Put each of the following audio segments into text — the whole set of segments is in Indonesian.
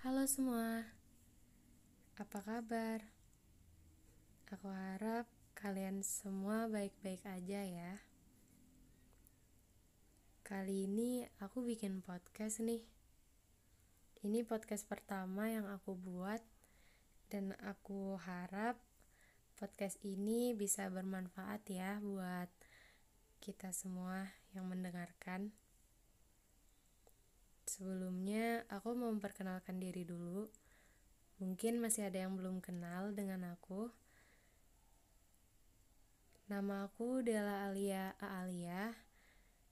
Halo semua, apa kabar? Aku harap kalian semua baik-baik aja ya. Kali ini aku bikin podcast nih. Ini podcast pertama yang aku buat, dan aku harap podcast ini bisa bermanfaat ya buat kita semua yang mendengarkan. Sebelumnya, aku mau memperkenalkan diri dulu. Mungkin masih ada yang belum kenal dengan aku. Nama aku Dela Alia Aalia.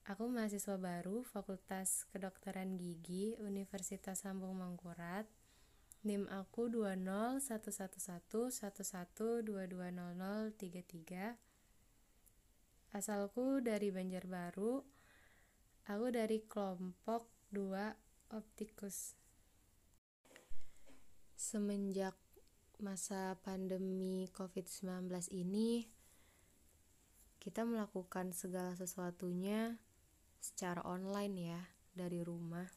Aku mahasiswa baru Fakultas Kedokteran Gigi Universitas Sambung Mangkurat. NIM aku 2011111220033. Asalku dari Banjarbaru. Aku dari kelompok 2 Optikus. Semenjak masa pandemi COVID-19 ini, kita melakukan segala sesuatunya secara online ya, dari rumah.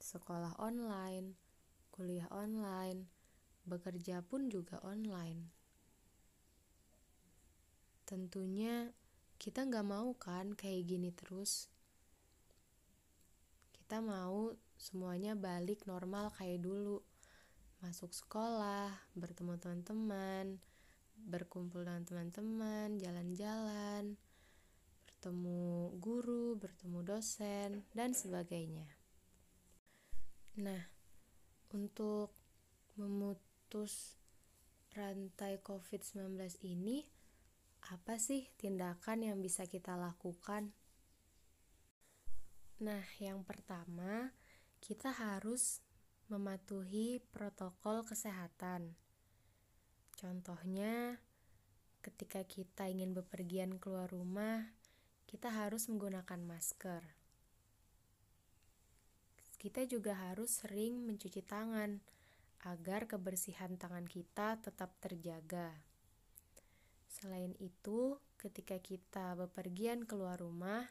Sekolah online, kuliah online, bekerja pun juga online. Tentunya kita nggak mau kan kayak gini terus kita mau semuanya balik normal kayak dulu. Masuk sekolah bertemu teman-teman berkumpul dengan teman-teman jalan-jalan bertemu guru bertemu dosen dan sebagainya. Nah untuk memutus rantai COVID-19 ini apa sih tindakan yang bisa kita lakukan Nah, yang pertama, kita harus mematuhi protokol kesehatan. Contohnya, ketika kita ingin bepergian keluar rumah, kita harus menggunakan masker. Kita juga harus sering mencuci tangan agar kebersihan tangan kita tetap terjaga. Selain itu, ketika kita bepergian keluar rumah,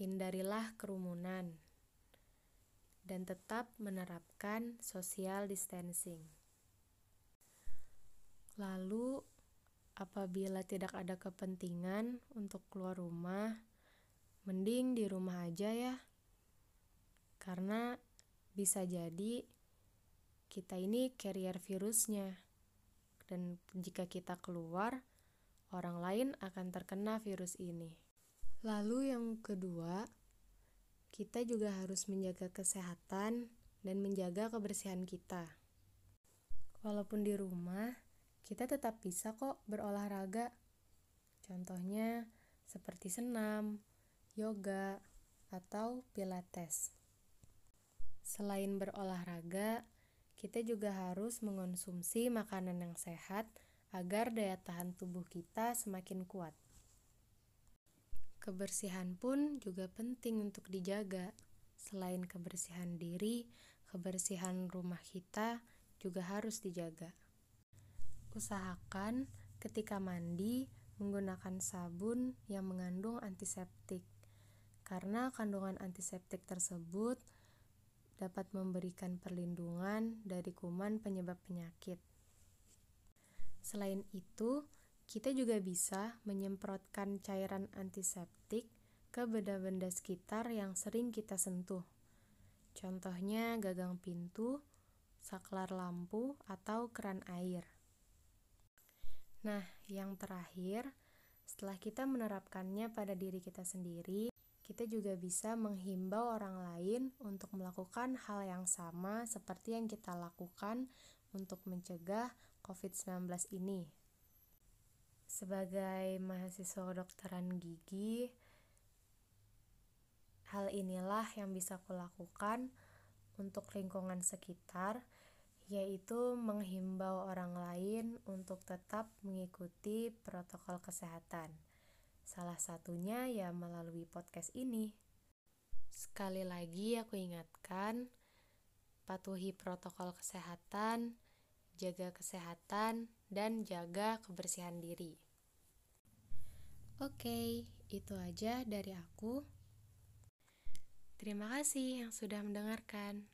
hindarilah kerumunan, dan tetap menerapkan social distancing. Lalu, apabila tidak ada kepentingan untuk keluar rumah, mending di rumah aja ya, karena bisa jadi kita ini carrier virusnya, dan jika kita keluar, orang lain akan terkena virus ini. Lalu yang kedua, kita juga harus menjaga kesehatan dan menjaga kebersihan kita. Walaupun di rumah, kita tetap bisa kok berolahraga. Contohnya seperti senam, yoga, atau pilates. Selain berolahraga, kita juga harus mengonsumsi makanan yang sehat agar daya tahan tubuh kita semakin kuat. Kebersihan pun juga penting untuk dijaga. Selain kebersihan diri, kebersihan rumah kita juga harus dijaga. Usahakan ketika mandi menggunakan sabun yang mengandung antiseptik, karena kandungan antiseptik tersebut dapat memberikan perlindungan dari kuman penyebab penyakit. Selain itu, kita juga bisa menyemprotkan cairan antiseptik ke benda-benda sekitar yang sering kita sentuh. Contohnya gagang pintu, saklar lampu, atau keran air. Nah, yang terakhir, setelah kita menerapkannya pada diri kita sendiri, kita juga bisa menghimbau orang lain untuk melakukan hal yang sama seperti yang kita lakukan untuk mencegah COVID-19 ini. Sebagai mahasiswa kedokteran gigi, hal inilah yang bisa kulakukan untuk lingkungan sekitar, yaitu menghimbau orang lain untuk tetap mengikuti protokol kesehatan. Salah satunya ya melalui podcast ini. Sekali lagi aku ingatkan, patuhi protokol kesehatan, jaga kesehatan, dan jaga kebersihan diri. Oke, itu aja dari aku. Terima kasih yang sudah mendengarkan.